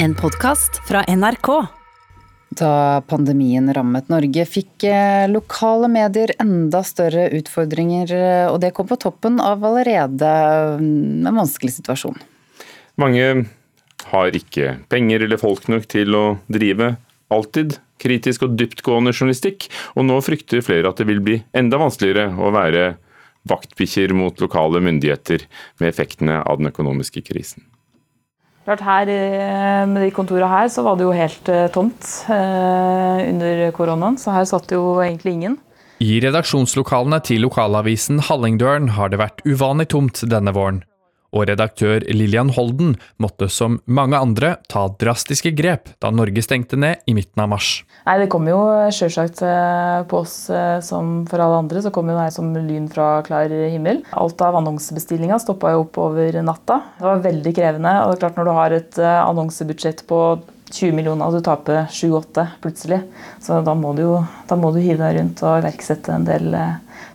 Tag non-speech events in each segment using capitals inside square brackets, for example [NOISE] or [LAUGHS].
En podkast fra NRK. Da pandemien rammet Norge, fikk eh, lokale medier enda større utfordringer, eh, og det kom på toppen av allerede mm, en vanskelig situasjon. Mange har ikke penger eller folk nok til å drive alltid kritisk og dyptgående journalistikk, og nå frykter flere at det vil bli enda vanskeligere å være vaktbikkjer mot lokale myndigheter med effektene av den økonomiske krisen. Klart her eh, Med de kontorene her så var det jo helt eh, tomt eh, under koronaen, så her satt jo egentlig ingen. I redaksjonslokalene til lokalavisen Hallingdølen har det vært uvanlig tomt denne våren og redaktør Lillian Holden måtte som mange andre ta drastiske grep da Norge stengte ned i midten av mars. Nei, Det kom jo sjølsagt eh, på oss eh, som for alle andre, så kom jo det som lyn fra klar himmel. Alt av annonsebestillinga stoppa jo opp over natta. Det var veldig krevende. og det er klart Når du har et eh, annonsebudsjett på 20 millioner, og du taper 7-8 plutselig, så da må, du, da må du hive deg rundt og iverksette en del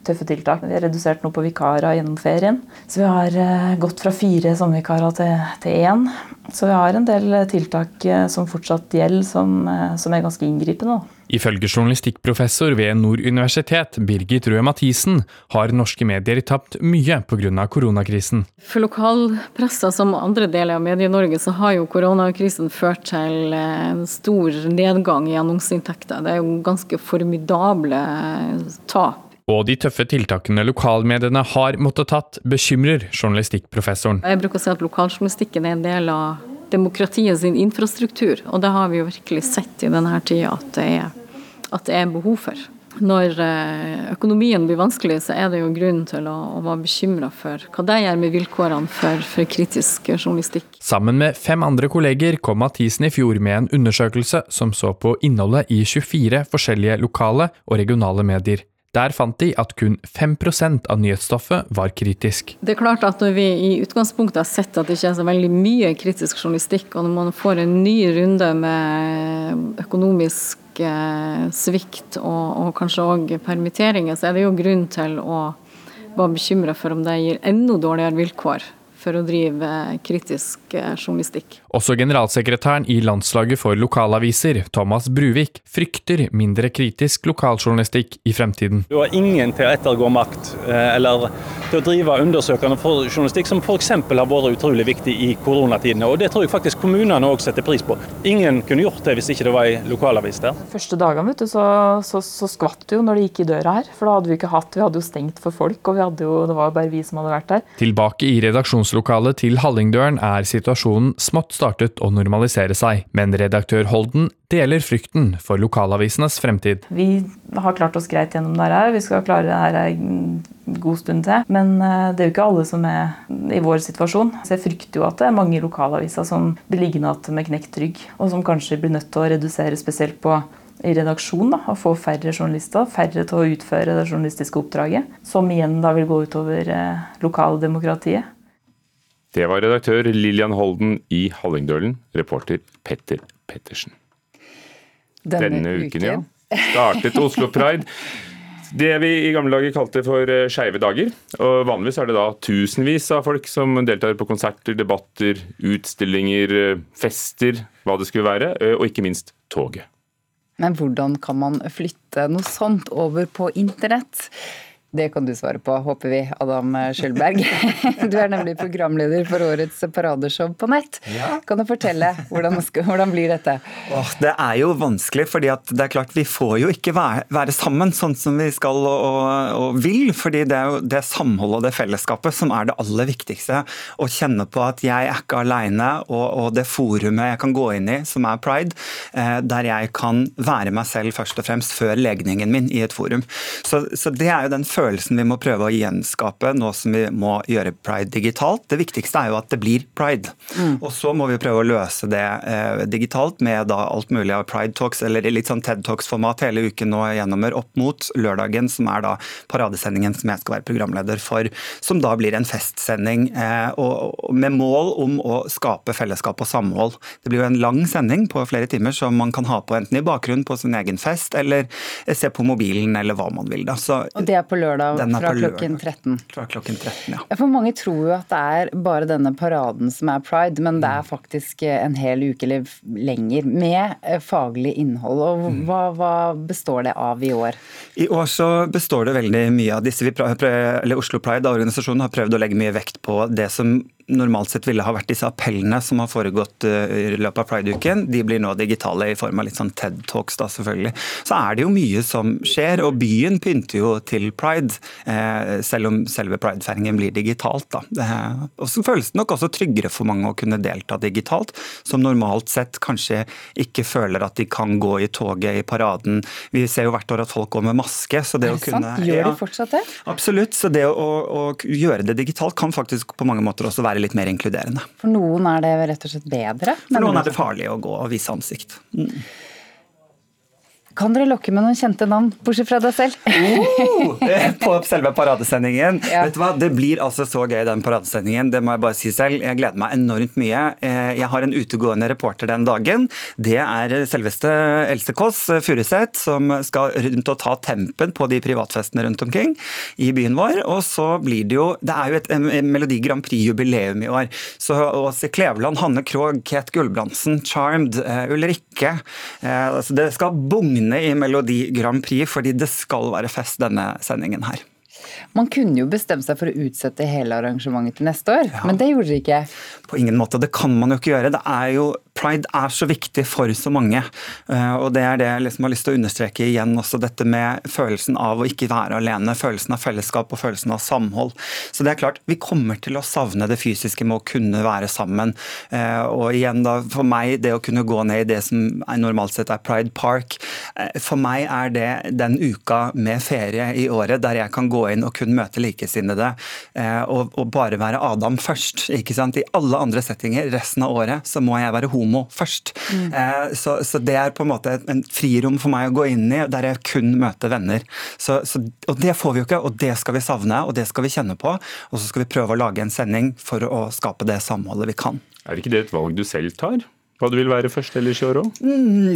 tøffe tiltak. Vi har redusert noe på vikarer gjennom ferien. Så vi har eh, gått fra fire sommervikarer til én. Så vi har en del tiltak eh, som fortsatt gjelder, som, eh, som er ganske inngripende. Ifølge journalistikkprofessor ved Nord universitet, Birgit Røe Mathisen, har norske medier tapt mye pga. koronakrisen. For lokalpressa som andre deler av Medie-Norge, så har jo koronakrisen ført til en stor nedgang i annonseinntekter. Det er jo ganske formidable tap og de tøffe tiltakene lokalmediene har måttet tatt, bekymrer journalistikkprofessoren. Jeg bruker å si at lokaljournalistikken er en del av demokratiet sin infrastruktur, og det har vi jo virkelig sett i denne tida at at det er behov for. Når eh, økonomien blir vanskelig, så er det jo grunn til å, å være bekymra for hva det gjør med vilkårene for, for, kritisk journalistikk. Sammen med fem andre kolleger kom Mathisen i fjor med en undersøkelse som så på innholdet i 24 forskjellige lokale og regionale medier. Der fant de at kun 5% av nyhetsstoffet var kritisk. Det er klart at når vi i utgangspunktet har sett at det ikke er så veldig mye kritisk journalistikk, og når man får en ny runde med økonomisk eh, svikt og, og kanskje òg permitteringer, så er det jo grunn til å være bekymra for om det gir enda dårligere vilkår for å drive kritisk eh, journalistikk. Også generalsekretæren i Landslaget for lokalaviser, Thomas Bruvik, frykter mindre kritisk lokaljournalistikk i fremtiden. Du har ingen til å ettergå makt, eh, eller til å drive undersøkende journalistikk, som f.eks. har vært utrolig viktig i koronatidene. Og Det tror jeg faktisk kommunene òg setter pris på. Ingen kunne gjort det hvis ikke det var ei lokalavis der. Første dagene vet du, så, så, så skvatt det jo når det gikk i døra her. For da hadde vi ikke hatt, vi hadde jo stengt for folk, og vi hadde jo, det var bare vi som hadde vært der. Tilbake i redaksjons redaktionslokalet til Hallingdølen er situasjonen smått startet å normalisere seg, men redaktør Holden deler frykten for lokalavisenes fremtid. Vi har klart oss greit gjennom det her, vi skal klare det her en god stund til. Men eh, det er jo ikke alle som er i vår situasjon. Så jeg frykter jo at det er mange lokalaviser som blir liggende igjen med knekt rygg, og som kanskje blir nødt til å redusere spesielt på i redaksjon da, og få færre journalister, færre til å utføre det journalistiske oppdraget. Som igjen da vil gå utover eh, lokaldemokratiet. Det var redaktør Lillian Holden i Hallingdølen, reporter Petter Pettersen. Denne, Denne uken, ja. Startet Oslo Pride. Det vi i gamle dager kalte for eh, skeive dager. og Vanligvis er det da tusenvis av folk som deltar på konserter, debatter, utstillinger, eh, fester, hva det skulle være, eh, og ikke minst toget. Men hvordan kan man flytte noe sånt over på internett? Det kan du svare på, håper vi, Adam Skjølberg. [LAUGHS] Du er nemlig programleder for årets paradeshow på nett. Ja. Kan du fortelle hvordan, hvordan blir dette? Åh, det er jo vanskelig, fordi det er klart vi får jo ikke være, være sammen sånn som vi skal og, og, vil. fordi det er jo det samholdet og det fellesskapet som er det aller viktigste. Å kjenne på at jeg er ikke aleine, og, og, det forumet jeg kan gå inn i, som er pride, eh, der jeg kan være meg selv først og fremst før legningen min i et forum. Så, så det er jo den følelsen følelsen vi må prøve å gjenskape nå som vi må gjøre pride digitalt. Det viktigste er jo at det blir pride. Mm. Og så må vi prøve å løse det eh, digitalt med da alt mulig av pride talks, eller litt sånn TED Talks-format hele uken nå gjennommer opp mot lørdagen, som er da paradesendingen som jeg skal være programleder for, som da blir en festsending eh, og, og med mål om å skape fellesskap og samhold. Det blir jo en lang sending på flere timer som man kan ha på enten i bakgrunnen på sin egen fest, eller se på mobilen, eller hva man vil. da. Så, og det er på lørdag? Lørdag fra klokken 13. Fra klokken 13, ja. Ja, For mange tror jo at det er bare denne paraden som er pride, men det Mm. er faktisk eh, en hel uke eller lenger med eh, faglig innhold. Og Mm. hva, hva består det av i år? I år så består det veldig mye av disse. Vi prøv, prøv- eller Oslo Pride, organisasjonen, har prøvd å legge mye vekt på det som normalt sett ville ha vært disse appellene som har foregått eh, i løpet av Pride-uken. De blir nå digitale i form av litt sånn TED-talks, da selvfølgelig. Så er det jo mye som skjer, og byen pynter jo til pride, eh, selv om selve pridefeiringen blir digitalt. da. Er- Og så føles det nok også tryggere for mange å kunne delta digitalt, som normalt sett kanskje ikke føler at de kan gå i toget i paraden. Vi ser jo hvert år at folk går med maske. så det det å kunne sant? Gjør Ja. de fortsatt det? Absolutt. Så det å, å gjøre det digitalt kan faktisk på mange måter også være litt mer inkluderende. For noen er det rett og slett bedre. For noen er det farlig å gå og vise ansikt. Mm. Kan dere lokke med noen kjente navn, bortsett fra deg selv? Oh, På selve paradesendingen. Ja. Vet du hva? Det blir altså så gøy, den paradesendingen. Det må jeg bare si selv. Jeg gleder meg enormt mye. Eh, Jeg har en utegående reporter den dagen. Det er selveste Else Kåss Furuseth, som skal rundt og ta tempen på de privatfestene rundt omkring i byen vår. Og så blir det jo Det er jo et Melodi Grand Prix-jubileum i år. Så Åse Kleveland, Hanne Krogh, Kate Gulbrandsen, Charmed, eh, Ulrikke eh, altså Det skal bugne i Melodi Grand Prix, fordi det skal være fest denne sendingen her. Man kunne jo bestemt seg for å utsette hele arrangementet til neste år, men det gjorde dere ikke. På ingen måte. Det kan man jo ikke gjøre. Det er jo, Pride er så viktig for så mange. Eh, Og det er det jeg liksom har lyst til å understreke igjen. også Dette med følelsen av å ikke være alene. Følelsen av fellesskap og følelsen av samhold. Så det er klart, vi kommer til å savne det fysiske med å kunne være sammen. Eh, Og igjen da, for meg, det å kunne gå ned i det som normalt sett er Pride Park. eh, For meg er det den uka med ferie i året der jeg kan gå inn og kun møte likesinnede og, og bare være Adam først. ikke sant? I alle andre settinger resten av året så må jeg være homo først. Eh, så, så det er på en måte en frirom for meg å gå inn i der jeg kun møter venner. Så, så, og det får vi jo ikke, og det skal vi savne, og det skal vi kjenne på. Og så skal vi prøve å lage en sending for å skape det samholdet vi kan. Er ikke det et valg du selv tar? Hva du vil være først ellers i år òg?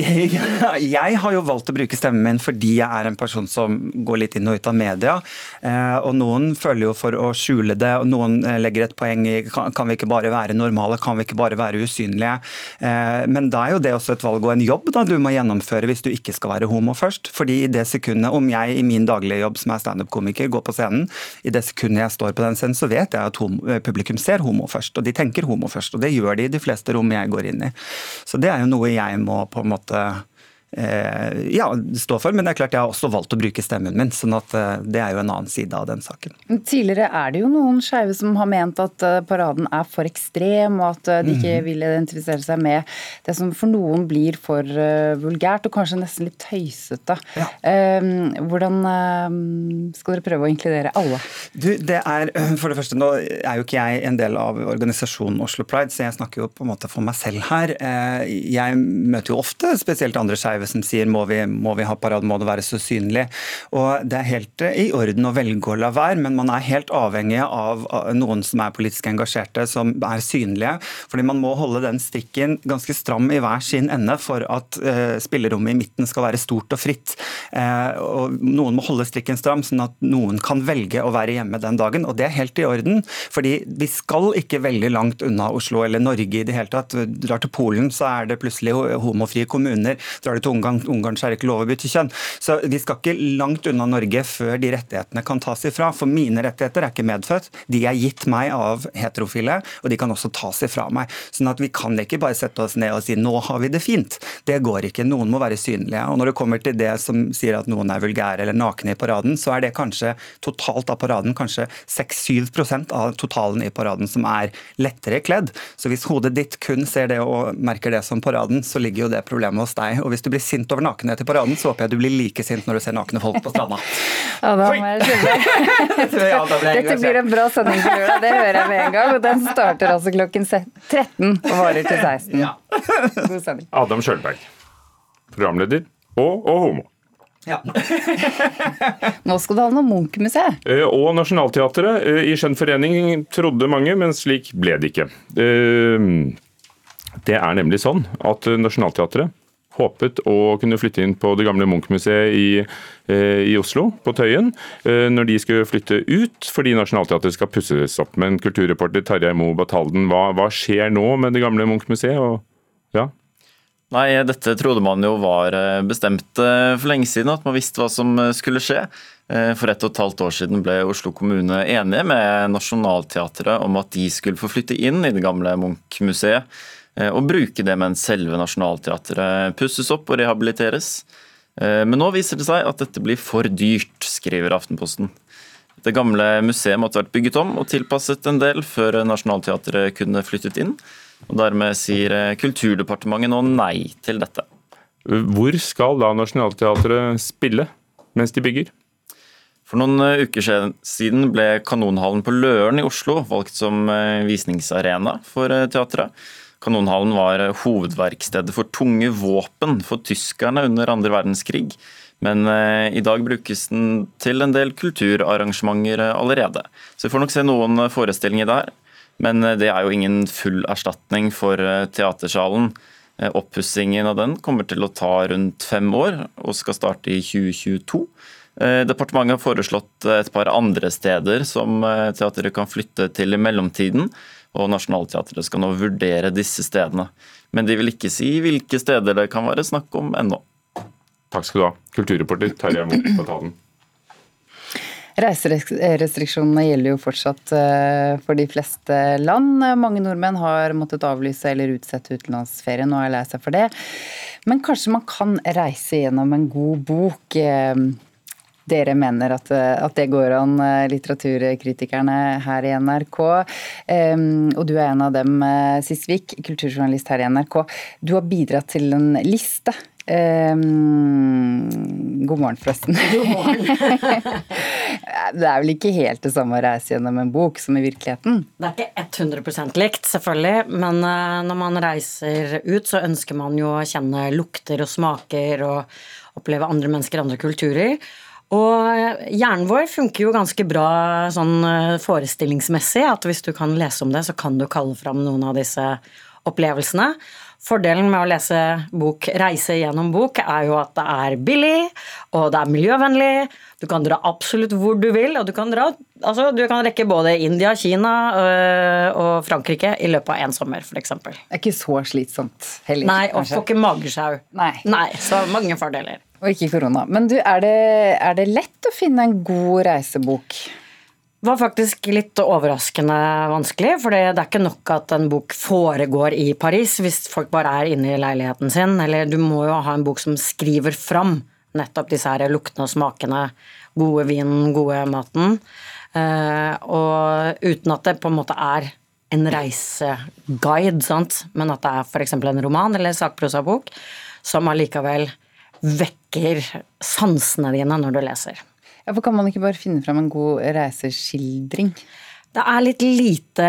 [LAUGHS] Jeg har jo valgt å bruke stemmen min fordi jeg er en person som går litt inn og ut av media. Eh, Og noen føler jo for å skjule det, og noen eh, legger et poeng i kan vi ikke bare være normale, kan vi ikke bare være usynlige. Eh, Men da er jo det også et valg og en jobb da du må gjennomføre hvis du ikke skal være homo først. Fordi i det sekundet, om jeg i min daglige jobb som er standup-komiker går på scenen, i det sekundet jeg står på den scenen, så vet jeg at publikum ser homo først, og de tenker homo først. Og det gjør de i de fleste rom jeg går inn i. Så det er jo noe jeg må på en måte ja, stå for. Men det er klart jeg har også valgt å bruke stemmen min, sånn at eh, det er jo en annen side av den saken. Tidligere er det jo noen skeive som har ment at eh, paraden er for ekstrem, og at eh, de Mhm. ikke vil identifisere seg med det som for noen blir for eh, vulgært, og kanskje nesten litt tøysete. Ja. Hvordan eh, skal dere prøve å inkludere alle? Du, det er, [CLEARS THROAT] for det første, Nå er jo ikke jeg en del av organisasjonen Oslo Pride, så jeg snakker jo på en måte for meg selv her. Eh, Jeg møter jo ofte spesielt andre skeive som sier må vi, må vi ha parade, må det være så synlig. Og Det er helt eh, i orden å velge å la være, men man er helt avhengig av noen som er politisk engasjerte, som er synlige. Fordi man må holde den strikken ganske stram i hver sin ende for at uh, spillerommet i midten skal være stort og fritt. Uh, og Noen må holde strikken stram, sånn at noen kan velge å være hjemme den dagen. Og det er helt i orden, fordi vi skal ikke veldig langt unna Oslo eller Norge i det hele tatt. Drar til Polen, så er det plutselig homofrie kommuner. Drar du til Ungarn, Ungarn så er det ikke lov å bytte kjønn. Så vi skal ikke langt unna Norge før de rettighetene kan tas ifra. For mine rettigheter er ikke medfødt. De er gitt meg av heterofile, og de kan også tas ifra meg. Sånn at vi kan ikke bare sette oss ned og si nå har vi det fint. Det går ikke. Noen må være synlige. Og når det kommer til det som sier at noen er vulgære eller nakne i paraden, så er det kanskje totalt av paraden kanskje 6-7 av totalen i paraden som er lettere kledd. Så hvis hodet ditt kun ser det og merker det som paraden, så ligger jo det problemet hos deg. Og hvis du blir sint over nakenhet i paraden, så håper jeg du blir like sint når du ser nakne folk på stranda. [LAUGHS] Ja, da må jeg [LAUGHS] Dette blir en bra sending på lørdag, det hører jeg med en gang. Og den starter altså klokken 13 og varer til 16. [LAUGHS] God sending. Adam Sjølberg. Programleder og, og homo. Ja. Nå skal du ha noe Munch-museet. Eh, Og Nationaltheatret. eh, I skjønn forening trodde mange, men slik ble det ikke. Eh, Det er nemlig sånn at Nationaltheatret håpet å kunne flytte inn på det gamle Munch-museet i, eh, i, Oslo, på Tøyen, eh, når de skulle flytte ut fordi Nationaltheatret skal pusses opp. Men kulturreporter Tarjei Mo Batalden, hva, hva, skjer nå med det gamle Munch-museet? Ja. Nei, dette trodde man jo var eh, bestemt for lenge siden, at man visste hva som skulle skje. For ett og et halvt år siden ble Oslo kommune enige med Nationaltheatret om at de skulle få flytte inn i det gamle Munch-museet. Eh, og bruke det mens selve Nationaltheatret pusses opp og rehabiliteres. Eh, men nå viser det seg at dette blir for dyrt, skriver Aftenposten. Det gamle museet måtte vært bygget om og tilpasset en del før Nationaltheatret kunne flyttet inn. Og Dermed sier eh, Kulturdepartementet nå nei til dette. Hvor skal da Nationaltheatret spille mens de bygger? For noen uker siden ble Kanonhallen på Løren i Oslo valgt som visningsarena for teatret. Kanonhallen var hovedverkstedet for tunge våpen for tyskerne under andre verdenskrig. Men eh, i dag brukes den til en del kulturarrangementer eh, allerede. Så vi får nok se noen eh, forestillinger der. Men det er jo ingen full erstatning for teatersalen. Oppussingen av den kommer til å ta rundt fem år, og skal starte i 2022. Departementet har foreslått et par andre steder som teateret kan flytte til i mellomtiden og Nationaltheatret skal nå vurdere disse stedene. Men de vil ikke si hvilke steder det kan være snakk om ennå. Takk skal du ha, kulturreporter Terje Moe på Taden. Reiserestriksjonene gjelder jo fortsatt eh, for de fleste land. Mange nordmenn har måttet avlyse eller utsette utenlandsferien nå er lei seg for det. Men kanskje man kan reise gjennom en god bok. Eh, dere mener at, at, det går an, eh, litteraturkritikerne her i NRK. og du er en av dem, eh, Sisvik, kulturjournalist her i NRK. Du har bidratt til en liste Um, god morgen, forresten. God morgen. [LAUGHS] det er vel ikke helt det samme å reise gjennom en bok som i virkeligheten? Det er ikke 100% likt, selvfølgelig. Men når man reiser ut, så ønsker man jo å kjenne lukter og smaker og oppleve andre mennesker, andre kulturer. Og hjernen vår funker jo ganske bra sånn eh, forestillingsmessig, at hvis du kan lese om det, så kan du kalle fram noen av disse opplevelsene. Fordelen med å lese bok, reise gjennom bok, er jo at det er billig, og det er miljøvennlig. Du kan dra absolutt hvor du vil, og du kan, dra, altså, du kan rekke både India, Kina øh, og Frankrike i løpet av én sommer, f.eks. Det er ikke så slitsomt heller. Nei, og får ikke magesjau. Nei. Nei, så mange fordeler. Og ikke korona. Men du, er det, er det lett å finne en god reisebok? Det var faktisk litt overraskende vanskelig. For det er ikke nok at en bok foregår i Paris hvis folk bare er inne i leiligheten sin. Eller du må jo ha en bok som skriver fram nettopp disse her luktene og smakene. Gode vinen, gode maten. Eh, og uten at det på en måte er en reiseguide, sant? men at det er f.eks. en roman eller sakprosabok som allikevel vekker sansene dine når du leser. Ja, for Kan man ikke bare finne fram en god reiseskildring? Det er litt lite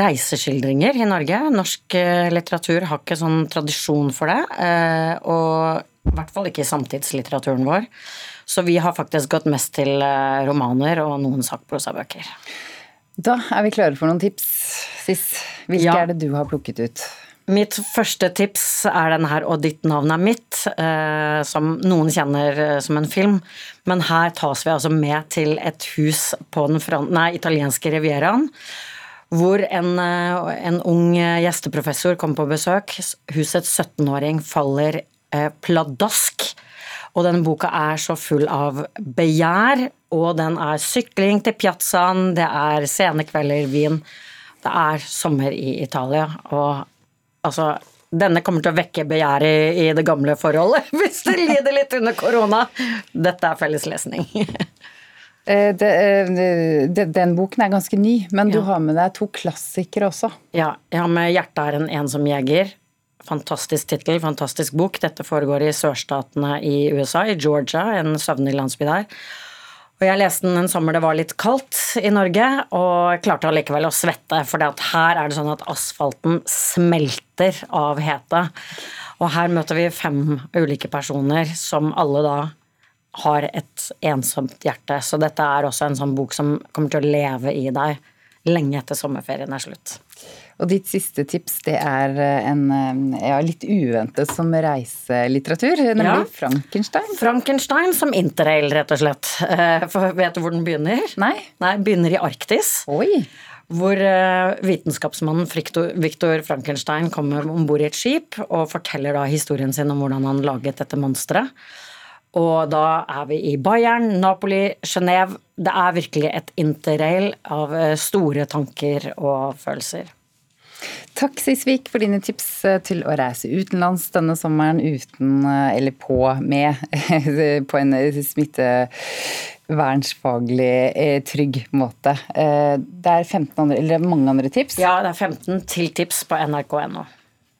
reiseskildringer i Norge. Norsk eh, litteratur har ikke sånn tradisjon for det. Eh, og i hvert fall ikke i samtidslitteraturen vår. Så vi har faktisk gått mest til eh, romaner og noen sakprosabøker. Da er vi klare for noen tips, Sis. Hvilke ja. er det du har plukket ut? Mitt første tips er den her 'Og ditt navn er mitt', eh, som noen kjenner eh, som en film. Men her tas vi altså med til et hus på den nei, italienske rivieraen. Hvor en, eh, en, ung gjesteprofessor kommer på besøk. Husets 17-åring faller pladask. Og denne boka er så full av begjær, og den er sykling til piazzaen, det er sene kvelder, vin. Det er sommer i Italia, og Altså, denne kommer til å vekke begjæret i, det gamle forholdet [LAUGHS] hvis det lider litt under korona. Dette er felles lesning. [LAUGHS] eh, det, den boken er ganske ny, men ja. du har med deg to klassikere også. Ja, jeg har med 'Hjertet er en ensom jeger'. Fantastisk tittel, fantastisk bok. Dette foregår i sørstatene i USA, i Georgia, en søvnig landsby der. Og jeg leste den en sommer det var litt kaldt i Norge, og klarte allikevel å svette. For her er det sånn at asfalten smelter av hete. Og her møter vi fem ulike personer som alle da har et ensomt hjerte. Så dette er også en sånn bok som kommer til å leve i deg lenge etter sommerferien er slutt. Og ditt siste tips det er en ja, litt uventet som reiselitteratur, nemlig ja. Frankenstein. Frankenstein som interrail, rett og slett. For vet du hvor den begynner? Nei. Nei, Begynner i Arktis. Oi. Hvor vitenskapsmannen Victor Frankenstein kommer om bord i et skip og forteller da historien sin om hvordan han laget dette monsteret. Og da er vi i Bayern, Napoli, Genéve. Det er virkelig et interrail av eh, store tanker og følelser. Takk, Sisvik, for dine tips eh, til å reise utenlands denne sommeren uten, eh, eller på, med, [LAUGHS] på en smittevernsfaglig trygg måte. Det er 15 andre, eller mange andre tips? Ja, det er 15 til tips på nrk.no.